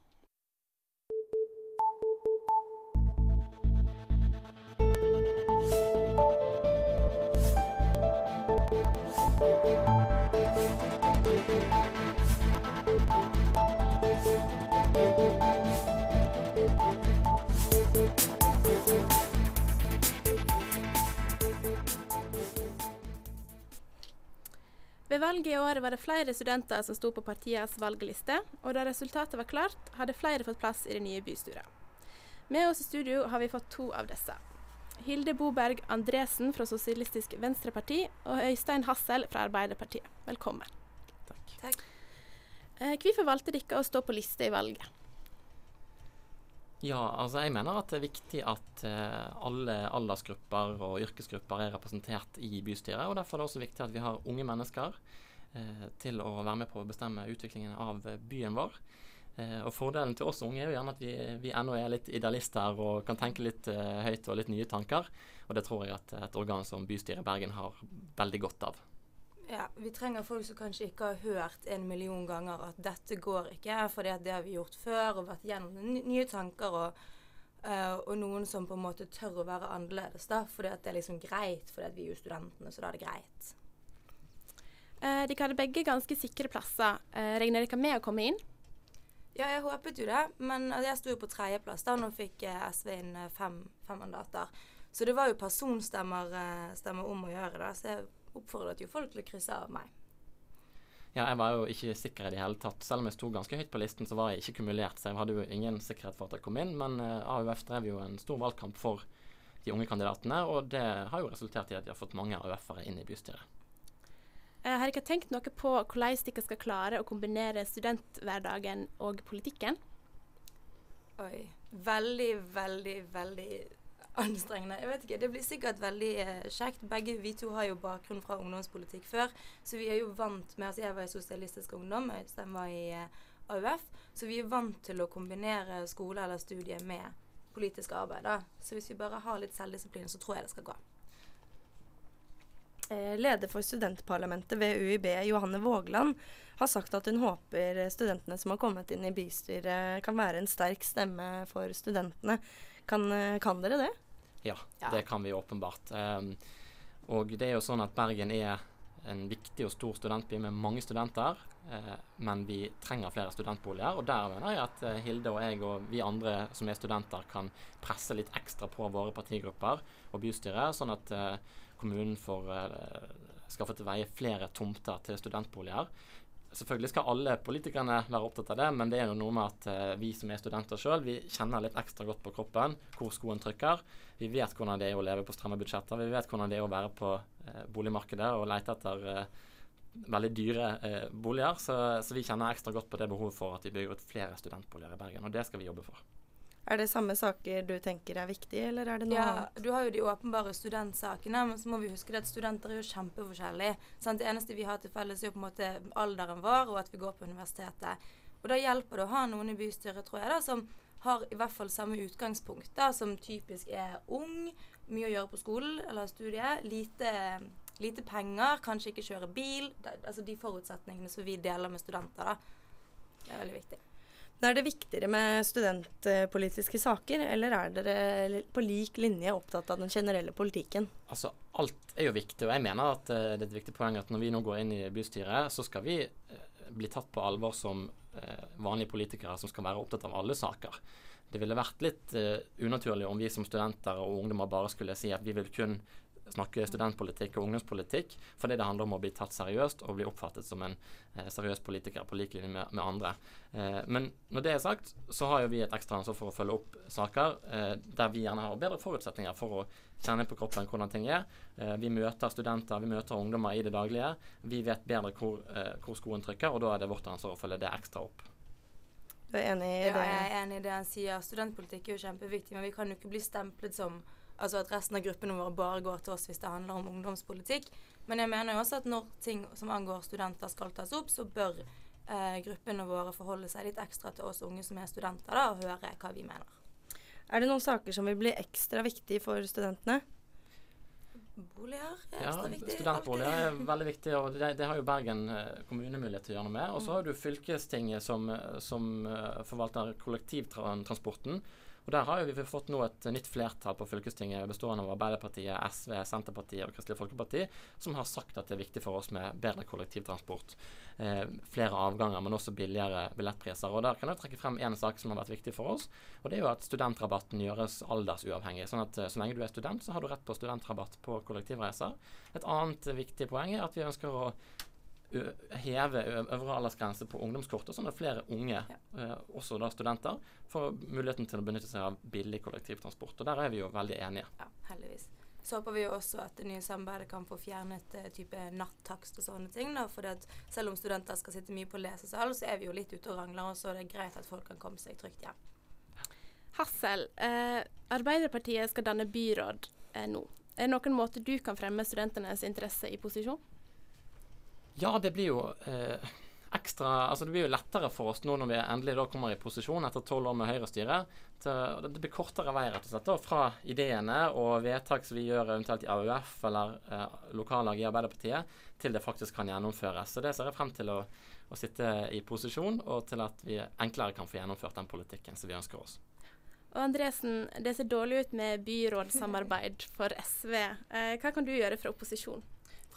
Ved valget i år var det flere studenter som sto på partienes valgliste, og da resultatet var klart, hadde flere fått plass i det nye bystyret. Med oss i studio har vi fått to av disse. Hilde Boberg Andresen fra Sosialistisk Venstreparti og Øystein Hassel fra Arbeiderpartiet. Velkommen. Takk. Takk. Eh, hvorfor valgte dere å stå på liste i valget? Ja, altså jeg mener at det er viktig at uh, alle aldersgrupper og yrkesgrupper er representert i bystyret. og Derfor er det også viktig at vi har unge mennesker eh, til å være med på å bestemme utviklingen av byen vår. Eh, og Fordelen til oss unge er jo gjerne at vi, vi ennå er litt idealister og kan tenke litt høyt og litt nye tanker. Og det tror jeg at et organ som bystyret i Bergen har veldig godt av. Ja, Vi trenger folk som kanskje ikke har hørt en million ganger at dette går ikke, fordi det har vi gjort før og vært gjennom nye tanker. og, uh, og noen som på en måte tør å være annerledes, da, fordi det er liksom greit, fordi vi er jo studentene, så da er det greit. Uh, de hadde begge ganske sikre plasser. Uh, regner dere med å komme inn? Ja, jeg håpet jo det, men altså, jeg sto jo på tredjeplass da nå fikk SV inn fem, fem, mandater. Så det var jo personstemmer om å gjøre. da, så jeg oppfordret jo folk til å krysse av meg. Ja, jeg var jo ikke sikker i det hele tatt. Selv om jeg sto ganske høyt på listen, så var jeg ikke kumulert. Så jeg hadde jo ingen sikkerhet for at jeg kom inn. Men uh, eh, AUF drev jo en stor valgkamp for de unge kandidatene, og det har jo resultert i at de har fått mange AUF-ere inn i bystyret. Jeg har dere tenkt noe på hvordan dere skal klare å kombinere studenthverdagen og politikken? Oi. Veldig, veldig, veldig anstrengende. Jeg vet ikke, Det blir sikkert veldig eh, kjekt. Begge vi to har jo bakgrunn fra ungdomspolitikk før, så vi er jo vant med altså Jeg var i Sosialistisk Ungdom, Øystein var i eh, AUF, så vi er vant til å kombinere skole eller studie med politisk arbeid. da. Så hvis vi bare har litt selvdisiplin, så tror jeg det skal gå. Eh, leder for studentparlamentet ved UiB, Johanne Vågland, har sagt at hun håper studentene som har kommet inn i bystyret, kan være en sterk stemme for studentene. Kan, eh, kan dere det? Ja, ja, det kan vi åpenbart. Um, og det er jo sånn at Bergen er en viktig og stor studentby med mange studenter, eh, men vi trenger flere studentboliger. Og der mener jeg at eh, Hilde og jeg og vi andre som er studenter, kan presse litt ekstra på våre partigrupper og bystyret, sånn at eh, kommunen får eh, skaffet til veie flere tomter til studentboliger. Selvfølgelig skal alle politikerne være opptatt av det, men det er jo noe med at uh, vi som er studenter sjøl, vi kjenner litt ekstra godt på kroppen hvor skoen trykker. Vi vet hvordan det er å leve på stramme budsjetter. Vi vet hvordan det er å være på uh, boligmarkedet og lete etter uh, veldig dyre boliger. Så, så, vi kjenner ekstra godt på det behovet for at vi bygger ut flere studentboliger i Bergen, og det skal vi jobbe for. Er det samme saker du tenker er viktige, eller er det noe ja, annet? Du har jo de åpenbare studentsakene, men så må vi huske at studenter er jo kjempeforskjellige. Sant? Det eneste vi har til felles, er jo på en måte alderen vår, og at vi går på universitetet. Og da hjelper det å ha noen i bystyret, tror jeg, da, som har i hvert fall samme utgangspunkt, da, som typisk er ung, mye å gjøre på skolen eller studiet, lite, lite penger, kanskje ikke kjøre bil. Da, altså de forutsetningene som vi deler med studenter, da. Det er veldig viktig. Er det viktigere med studentpolitiske saker, eller er dere på lik linje opptatt av den generelle politikken? Altså, Alt er jo viktig, og jeg mener at uh, det er et viktig poeng at når vi nå går inn i bystyret, så skal vi uh, bli tatt på alvor som uh, vanlige politikere som skal være opptatt av alle saker. Det ville vært litt unaturlig om vi som studenter og ungdommer bare skulle si at vi vil kun snakke studentpolitikk og ungdomspolitikk, fordi det handler om å bli tatt seriøst og bli oppfattet som en eh, seriøs politiker på lik linje med, med, andre. Eh, men når det er sagt, så har jo vi et ekstra ansvar for å følge opp saker eh, der vi gjerne har bedre forutsetninger for å kjenne på kroppen hvordan ting er. Eh, vi møter studenter, vi møter ungdommer i det daglige. Vi vet bedre hvor, eh, hvor skoen trykker, og da er det vårt ansvar å følge det ekstra opp. Du er enig i det? Ja, jeg er enig i det han sier. Studentpolitikk er jo kjempeviktig, men vi kan jo ikke bli stemplet som Altså at resten av gruppene våre bare går til oss hvis det handler om ungdomspolitikk. Men jeg mener jo også at når ting som angår studenter skal tas opp, så bør eh, gruppene våre forholde seg litt ekstra til oss unge som er studenter, da, og høre hva vi mener. Er det noen saker som vil bli ekstra viktige for studentene? Boliger er ja, viktig. Studentboliger er veldig viktig, og det, det, har jo Bergen eh, kommune mulighet til å gjøre noe med. Og så har du fylkestinget som, eh, som uh, forvalter kollektivtransporten. Og Der har jo vi fått nå et nytt flertall på fylkestinget bestående av Arbeiderpartiet, SV, Senterpartiet og Kristelig Folkeparti, som har sagt at det er viktig for oss med bedre kollektivtransport. Eh, flere avganger, men også billigere billettpriser. Og Der kan jeg trekke frem én sak som har vært viktig for oss. og Det er jo at studentrabatten gjøres aldersuavhengig. sånn at eh, Så lenge du er student, så har du rett på studentrabatt på kollektivreiser. Et annet viktig poeng er at vi ønsker å heve øvre aldersgrense på ungdomskortet, sånn at flere unge, ja. eh, også da studenter, får muligheten til å benytte seg av billig kollektivtransport. Og der er vi jo veldig enige. Ja, heldigvis. Så håper vi jo også at det nye samarbeidet kan få fjernet uh, type nattakst og sånne ting. da, for Selv om studenter skal sitte mye på lesesal, så er vi jo litt ute og rangler, og så er det greit at folk kan komme seg trygt hjem. Hassel, eh, Arbeiderpartiet skal danne byråd eh, nå. Er det noen måte du kan fremme studentenes interesse i posisjon? Ja, det blir jo eh, ekstra Altså det blir jo lettere for oss nå når vi endelig da kommer i posisjon etter tolv år med Høyre-styre. Det blir kortere vei rett og slett da, fra ideene og vedtak som vi gjør eventuelt i AUF eller eh, lokallag i Arbeiderpartiet, til det faktisk kan gjennomføres. Så det ser jeg frem til å, å sitte i posisjon, og til at vi enklere kan få gjennomført den politikken som vi ønsker oss. Og Andresen, det ser dårlig ut med byrådssamarbeid for SV. Eh, hva kan du gjøre fra opposisjon?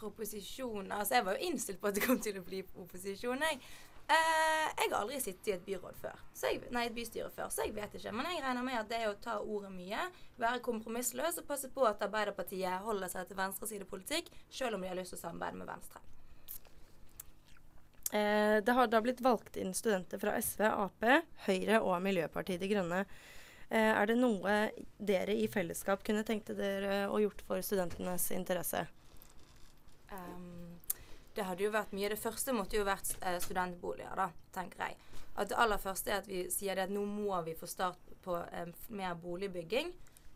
Opposisjon Altså, jeg var jo innstilt på at det kom til å bli opposisjon, jeg. Eh, jeg har aldri sittet i et byråd før, jeg, nei, et bystyre før, så jeg vet ikke. Men jeg regner med at det er å ta ordet mye, være kompromissløs og passe på at Arbeiderpartiet holder seg til venstresidepolitikk, selv om de har lyst til å samarbeide med Venstre. Eh, det har da blitt valgt inn studenter fra SV, Ap, Høyre og Miljøpartiet De Grønne. Eh, er det noe dere i fellesskap kunne tenkt dere å gjort for studentenes interesse? Um, det hadde jo vært mye. Det første måtte jo vært uh, studentboliger, da, tenker jeg. At det aller første er at vi sier at nå må vi få start på um, mer boligbygging.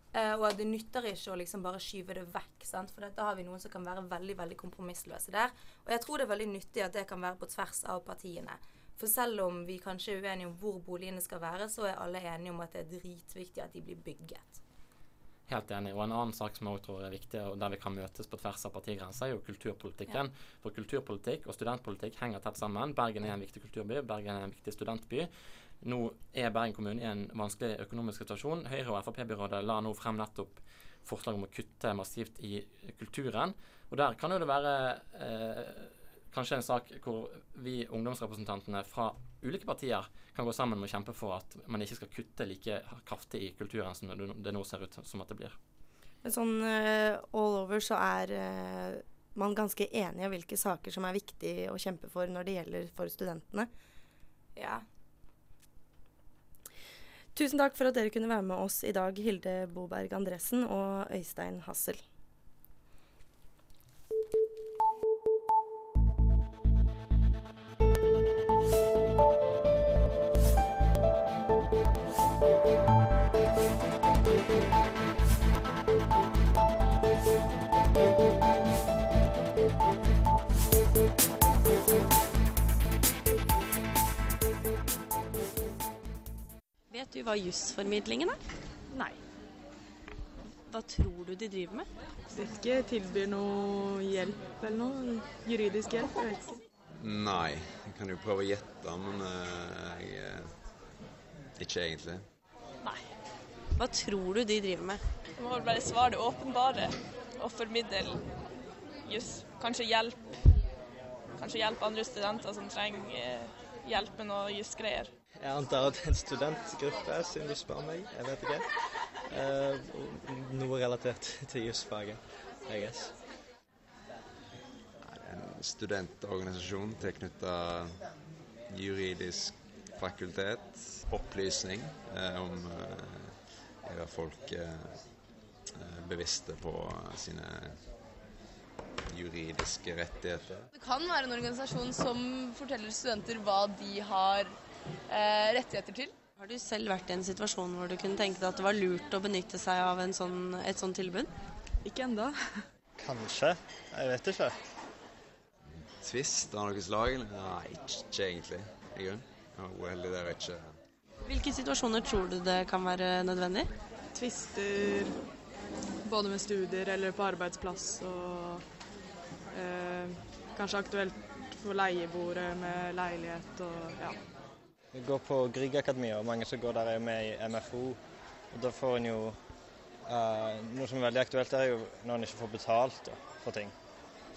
Uh, og at det nytter ikke å liksom bare skyve det vekk. Sant? For da har vi noen som kan være veldig veldig kompromissløse der. Og jeg tror det er veldig nyttig at det kan være på tvers av partiene. For selv om vi kanskje er uenige om hvor boligene skal være, så er alle enige om at det er dritviktig at de blir bygget. Helt enig. Og en annen sak som jeg tror er viktig, og der vi kan møtes på tvers av partigrenser, er jo kulturpolitikken. Ja. For kulturpolitikk og studentpolitikk henger tett sammen. Bergen er en viktig kulturby, Bergen er en viktig studentby. Nå er Bergen kommune i en vanskelig økonomisk situasjon. Høyre- og Frp-byrådet la nå frem nettopp forslag om å kutte massivt i kulturen. Og der kan jo det være eh, kanskje en sak hvor vi ungdomsrepresentantene fra ulike partier kan gå sammen med å kjempe for at man ikke skal kutte like kraftig i kulturen som det nå ser ut som at det blir. Men sånn uh, all over så er uh, man ganske enig om hvilke saker som er viktig å kjempe for når det gjelder for studentene. Ja. Tusen takk for at dere kunne være med oss i dag, Hilde Boberg Andresen og Øystein Hassel. Vet du hva jusformidlingen er? Nei. Hva tror du de driver med? Ikke. Tilbyr noe hjelp eller noe? Juridisk hjelp? Jeg vet ikke. Nei. Jeg kan jo prøve å gjette, men uh, jeg uh, Ikke egentlig. Nei. Hva tror du de driver med? Jeg må vel bare svare det åpenbare og formidle juss. Kanskje hjelp. Kanskje hjelpe andre studenter som trenger uh, hjelp med noe jusgreier. Jeg antar at det er en studentgruppe, siden du spør meg. Jeg vet ikke. Uh, noe relatert til jusfaget, I guess. En studentorganisasjon tilknytta juridisk fakultet. Opplysning eh, om eh, gjøre folk eh, bevisste på sine juridiske rettigheter. Det kan være en organisasjon som forteller studenter hva de har eh, rettigheter til. Har du selv vært i en situasjon hvor du kunne tenke deg at det var lurt å benytte seg av sånn, et sånt tilbud? Ikke ennå. Kanskje. Jeg vet ikke. Tvist av noe slag? Nei, ikke egentlig. I grunnen. Jeg er vet ikke Hvilke situasjoner tror du det kan være nødvendig? Tvister både med studier eller på arbeidsplass og eh, kanskje aktuelt for leieboere med leilighet og ja. Jeg går på Griegakademiet, og mange som går der er med i MFO. Og Da får en jo uh, Noe som er veldig aktuelt, er jo når en ikke får betalt da, for ting.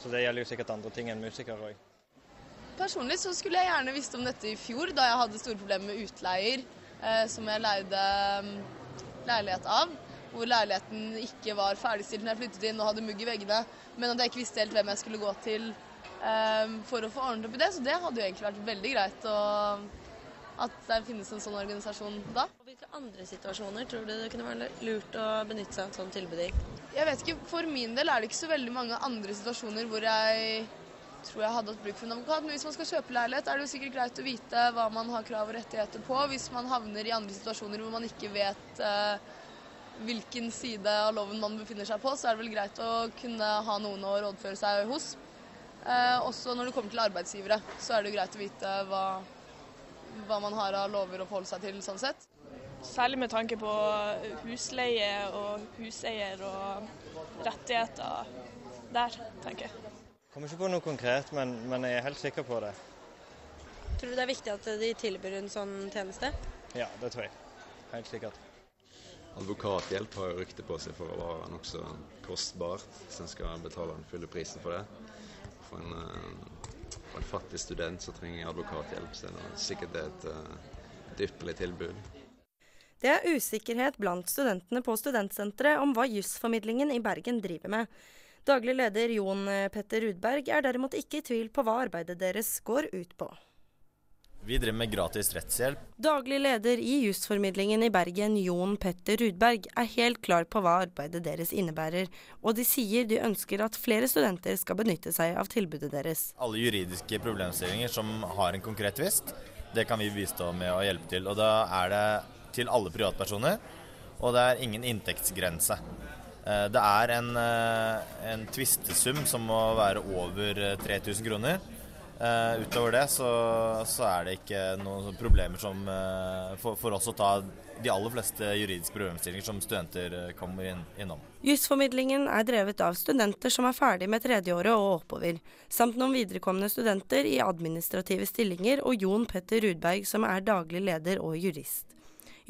Så det gjelder jo sikkert andre ting enn musikere òg. Personlig så skulle jeg gjerne visst om dette i fjor, da jeg hadde store problemer med utleier eh, som jeg leide um, leilighet av. Hvor leiligheten ikke var ferdigstilt når jeg flyttet inn og hadde mugg i veggene. Men at jeg ikke visste helt hvem jeg skulle gå til eh, for å få ordnet opp i det. Så det hadde jo egentlig vært veldig greit å, at det finnes en sånn organisasjon da. Hvilke andre situasjoner tror du det kunne være lurt å benytte seg av et sånt tilbud i? Jeg vet ikke, For min del er det ikke så veldig mange andre situasjoner hvor jeg tror jeg hadde hatt bruk for en advokat. Men hvis man skal kjøpe leilighet, er det jo sikkert greit å vite hva man har krav og rettigheter på. Hvis man havner i andre situasjoner hvor man ikke vet uh, hvilken side av loven man befinner seg på, så er det vel greit å kunne ha noen å rådføre seg hos. Uh, også når det kommer til arbeidsgivere, så er det jo greit å vite hva, hva man har av lover å forholde seg til sånn sett. Særlig med tanke på husleie og huseier og rettigheter der, tenker jeg. Kommer ikke på noe konkret, men, men, jeg er helt sikker på det. Tror du det er viktig at de tilbyr en sånn tjeneste? Ja, det tror jeg. Helt sikkert. Advokathjelp har rykte på seg for å være nokså kostbart hvis en skal betale den fulle prisen for det. For en, eh, for en fattig student som trenger advokathjelp, så det er sikkert et, eh, et ypperlig tilbud. Det er usikkerhet blant studentene på studentsenteret om hva jusformidlingen i Bergen driver med. Daglig leder Jon Petter Rudberg er derimot ikke i tvil på hva arbeidet deres går ut på. Vi driver med gratis rettshjelp. Daglig leder i jusformidlingen i Bergen, Jon Petter Rudberg, er helt klar på hva arbeidet deres innebærer, og de sier de ønsker at flere studenter skal benytte seg av tilbudet deres. Alle juridiske problemstillinger som har en konkret tvist, det kan vi bistå med å hjelpe til. Og da er det til alle privatpersoner, og det er ingen inntektsgrense. Det er en, en tvistesum som må være over 3000 kroner. Uh, utover det så, så, er det ikke noen problemer som uh, for, for, oss å ta de aller fleste juridiske problemstillinger som studenter uh, kommer inn, innom. Jusformidlingen er drevet av studenter som er ferdig med tredjeåret og oppover, samt noen viderekomne studenter i administrative stillinger og Jon Petter Rudberg som er daglig leder og jurist.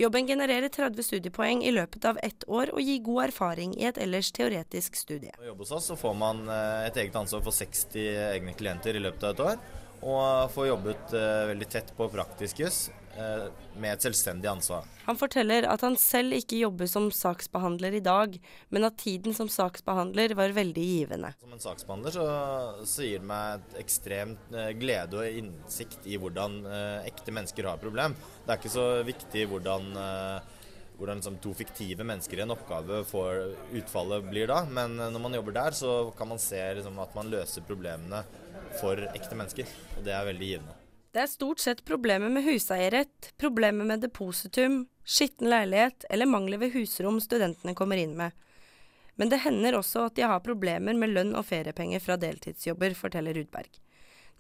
Jobben genererer 30 studiepoeng i løpet av ett år og gir god erfaring i et ellers teoretisk studie. Å jobbe hos oss så får man eh, et eget ansvar for 60 egne klienter i løpet av et år. Og får jobbet uh, veldig tett på praktisk juss med et selvstendig ansvar. Han forteller at han selv ikke jobber som saksbehandler i dag, men at tiden som saksbehandler var veldig givende. Som en saksbehandler så, så gir det meg et ekstremt uh, glede og innsikt i hvordan ekte mennesker har problem. Det er ikke så viktig hvordan hvordan liksom to fiktive mennesker i en oppgave får utfallet blir da. Men når man jobber der, så kan man se liksom, at man løser problemene for ekte mennesker. Og det er veldig givende. Det er stort sett problemer med huseierrett, problemer med depositum, skitten leilighet eller mangler ved husrom studentene kommer inn med. Men det hender også at de har problemer med lønn og feriepenger fra deltidsjobber, forteller Rudberg.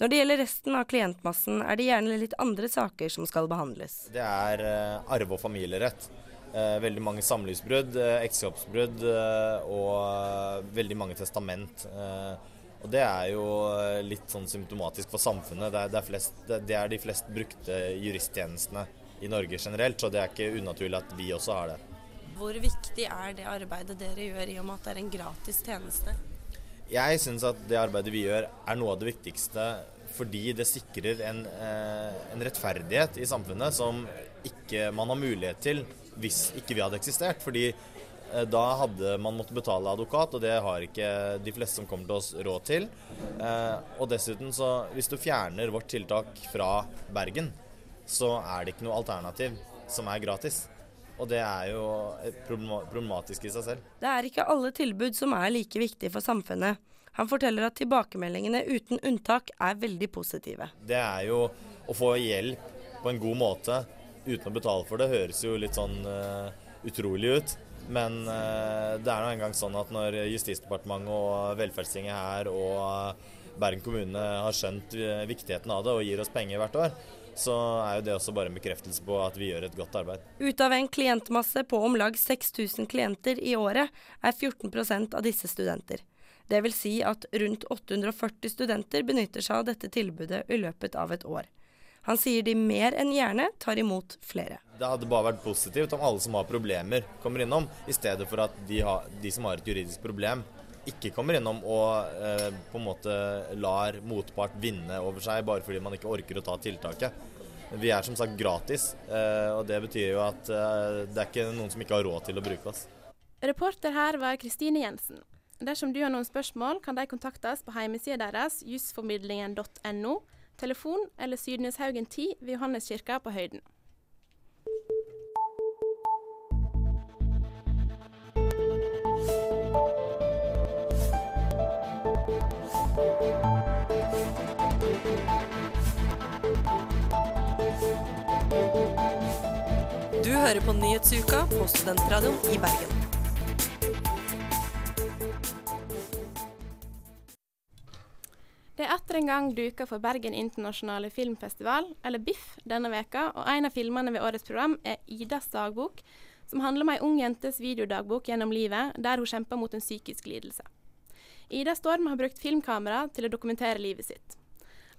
Når det gjelder resten av klientmassen, er det gjerne litt andre saker som skal behandles. Det er uh, arve- og familierett. Uh, veldig mange samlivsbrudd, uh, ekteskapsbrudd og veldig mange testament. Og Det er jo eh, litt sånn symptomatisk for samfunnet. Det er, det er, flest, det er de flest brukte juristtjenestene i Norge generelt, så det er ikke unaturlig at vi også har det. Hvor viktig er det arbeidet dere gjør i og med at det er en gratis tjeneste? Jeg syns at det arbeidet vi gjør er noe av det viktigste fordi det sikrer en, eh, en rettferdighet i samfunnet som ikke man har mulighet til hvis ikke vi hadde eksistert. Fordi da hadde man måttet betale advokat, og det har ikke de fleste som kommer til oss råd til. Eh, og dessuten, så hvis du fjerner vårt tiltak fra Bergen, så er det ikke noe alternativ som er gratis. Og det er jo problematisk i seg selv. Det er ikke alle tilbud som er like viktige for samfunnet. Han forteller at tilbakemeldingene uten unntak er veldig positive. Det er jo å få hjelp på en god måte uten å betale for det, høres jo litt sånn uh, utrolig ut. Men uh, det er nå engang sånn at når Justisdepartementet og Velferdstinget her og Bergen kommune har skjønt eh, viktigheten av det og gir oss penger hvert år, så er jo det også bare en bekreftelse på at vi gjør et godt arbeid. Ut av en klientmasse på om lag 6000 klienter i året, er 14% av disse studenter. Vil si at rundt 840 studenter benytter seg av dette tilbudet i løpet av et år. Han sier de mer enn gjerne tar imot flere. Det hadde bare vært positivt om alle som har problemer, kommer innom, i stedet for at de, har, de som har et juridisk problem, ikke kommer innom og eh, på en måte lar motpart vinne over seg bare fordi man ikke orker å ta tiltaket. Vi er som sagt gratis, eh, og det betyr jo at eh, det er ikke noen som ikke har råd til å bruke oss. Reporter her var Kristine Jensen. Dersom du har noen spørsmål, kan de kontaktes på hjemmesida deres jusformidlingen.no telefon eller Sydneshaugen 10 ved Johanneskirka på Høyden. Du hører på Nyhetsuka på Studentradioen i Bergen. Det er atter en gang duka for Bergen internasjonale filmfestival, eller BIFF, denne veka, og en av filmene ved årets program er 'Idas dagbok', som handler om ei ung jentes videodagbok gjennom livet, der hun kjemper mot en psykisk lidelse. Ida Storm har brukt filmkamera til å dokumentere livet sitt.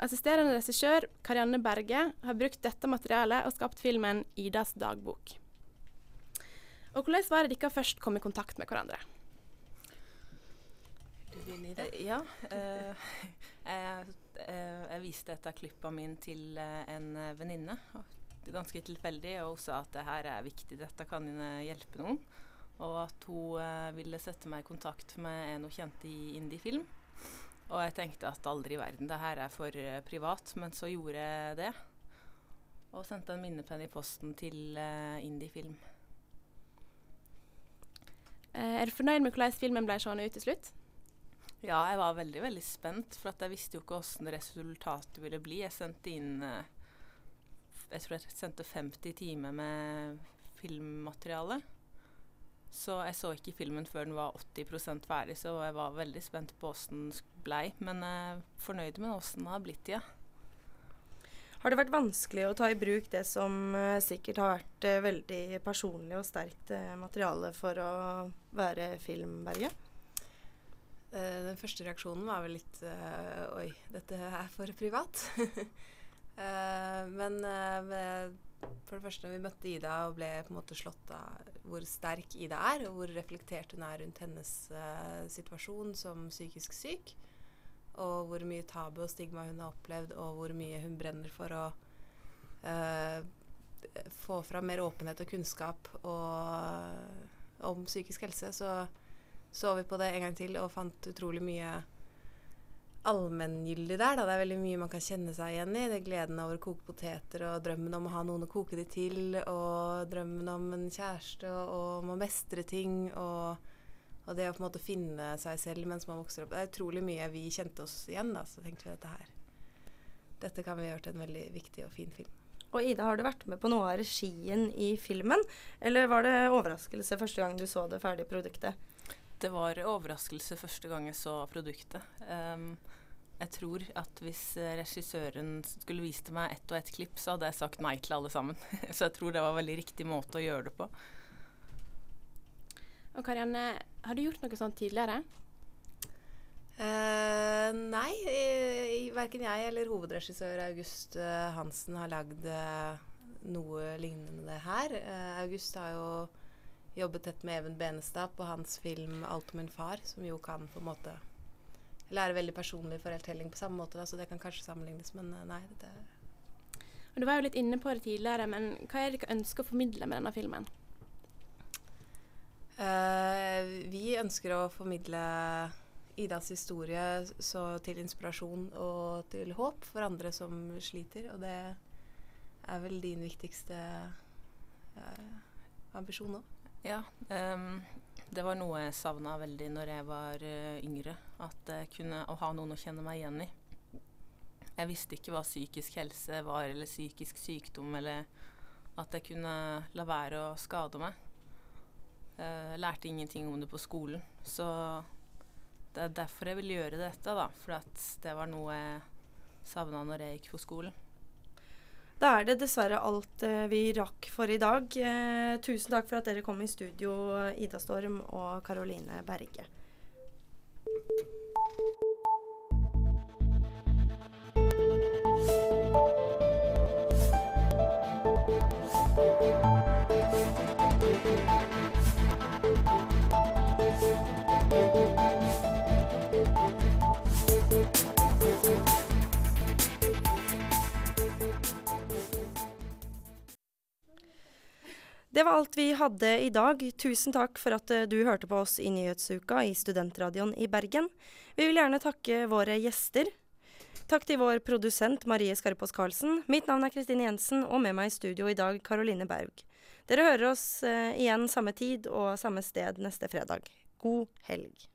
Assisterende regissør Karianne Berge har brukt dette materialet og skapt filmen 'Idas dagbok'. Og Hvordan var det dere først kom i kontakt med hverandre? Ja. Uh, (laughs) jeg, uh, jeg, viste et av klippene mine til eh, en venninne. Ganske tilfeldig. Og sa at det her er viktig, dette kan hjelpe noen. Og at hun ville sette meg i kontakt med en hun kjente i indiefilm. Og jeg tenkte at aldri i verden, det her er for privat. Men så gjorde jeg det. Og sendte en minnepenn i posten til indiefilm. Er du fornøyd med hvordan filmen ble seende ut til slutt? Ja, jeg var veldig veldig spent, for jeg visste jo ikke hvordan resultatet ville bli. Jeg sendte inn eh, Jeg tror jeg sendte 50 timer med filmmateriale. Så jeg så ikke filmen før den var 80% ferdig, så jeg var veldig spent på hvordan den blei. Men jeg er fornøyd med hvordan den har blitt, ja. Har det vært vanskelig å ta i bruk det som uh, sikkert har vært uh, veldig personlig og sterkt materiale for å være filmberget? Den første reaksjonen var vel litt Oi, dette er for privat. (laughs) uh, men for det første, vi møtte Ida og ble på en måte slått av hvor sterk Ida er, og hvor reflektert hun er rundt hennes uh, situasjon som psykisk syk. Og hvor mye tabu og stigma hun har opplevd, og hvor mye hun brenner for å uh, få fram mer åpenhet og kunnskap og, om psykisk helse. Så så vi på det en gang til og fant utrolig mye allmenngyldig der. Da. Det er veldig mye man kan kjenne seg igjen i. Det er gleden over å koke poteter og drømmen om å ha noen å koke de til, og drømmen om en kjæreste og, om å mestre ting. Og, og, det å på en måte finne seg selv mens man vokser opp. Det er utrolig mye vi kjente oss igjen. Da. Så tenkte vi dette her Dette kan vi gjøre til en veldig viktig og fin film. Og Ida, har du vært med på noe av regien i filmen, eller var det overraskelse første gang du så det ferdige produktet? Det var overraskelse første gang jeg så produktet. Um, jeg tror at hvis regissøren skulle vist meg ett og ett klipp, så hadde jeg sagt nei til alle sammen. (laughs) så jeg tror det var veldig riktig måte å gjøre det på. Og Karianne, har du gjort noe sånt tidligere? Uh, nei, verken jeg eller hovedregissør August uh, Hansen har lagd uh, noe lignende her. her. August har jo jobbet tett med Even Benestad på hans film 'Alt om en far', som jo kan på en måte er veldig personlig fortelling på samme måte, da, så det kan kanskje sammenlignes, men nei. det og Du var jo litt inne på det tidligere, men hva er det dere ønsker å formidle med denne filmen? Uh, vi ønsker å formidle Idas historie så til inspirasjon og til håp for andre som sliter, og det er vel din viktigste uh, ambisjon nå? Ja. Um, det var noe jeg savna veldig når jeg var uh, yngre. At jeg kunne å ha noen å kjenne meg igjen i. Jeg visste ikke hva psykisk helse var, eller psykisk sykdom, eller at jeg kunne la være å skade meg. Jeg uh, lærte ingenting om det på skolen. Så det er derfor jeg vil gjøre dette, da. For det var noe jeg savna når jeg gikk på skolen. Da er det dessverre alt eh, vi rakk for i dag. Eh, tusen takk for at dere kom i studio, Ida Storm og Karoline Berge. Det var alt vi hadde i dag. Tusen takk for at eh, du hørte på oss i Nyhetsuka i Studentradioen i Bergen. Vi vil gjerne takke våre gjester. Takk til vår produsent Marie Skarpaas Karlsen. Mitt navn er Kristine Jensen, og med meg i studio i dag Karoline Berg. Dere hører oss uh, igjen samme tid og samme sted neste fredag. God helg.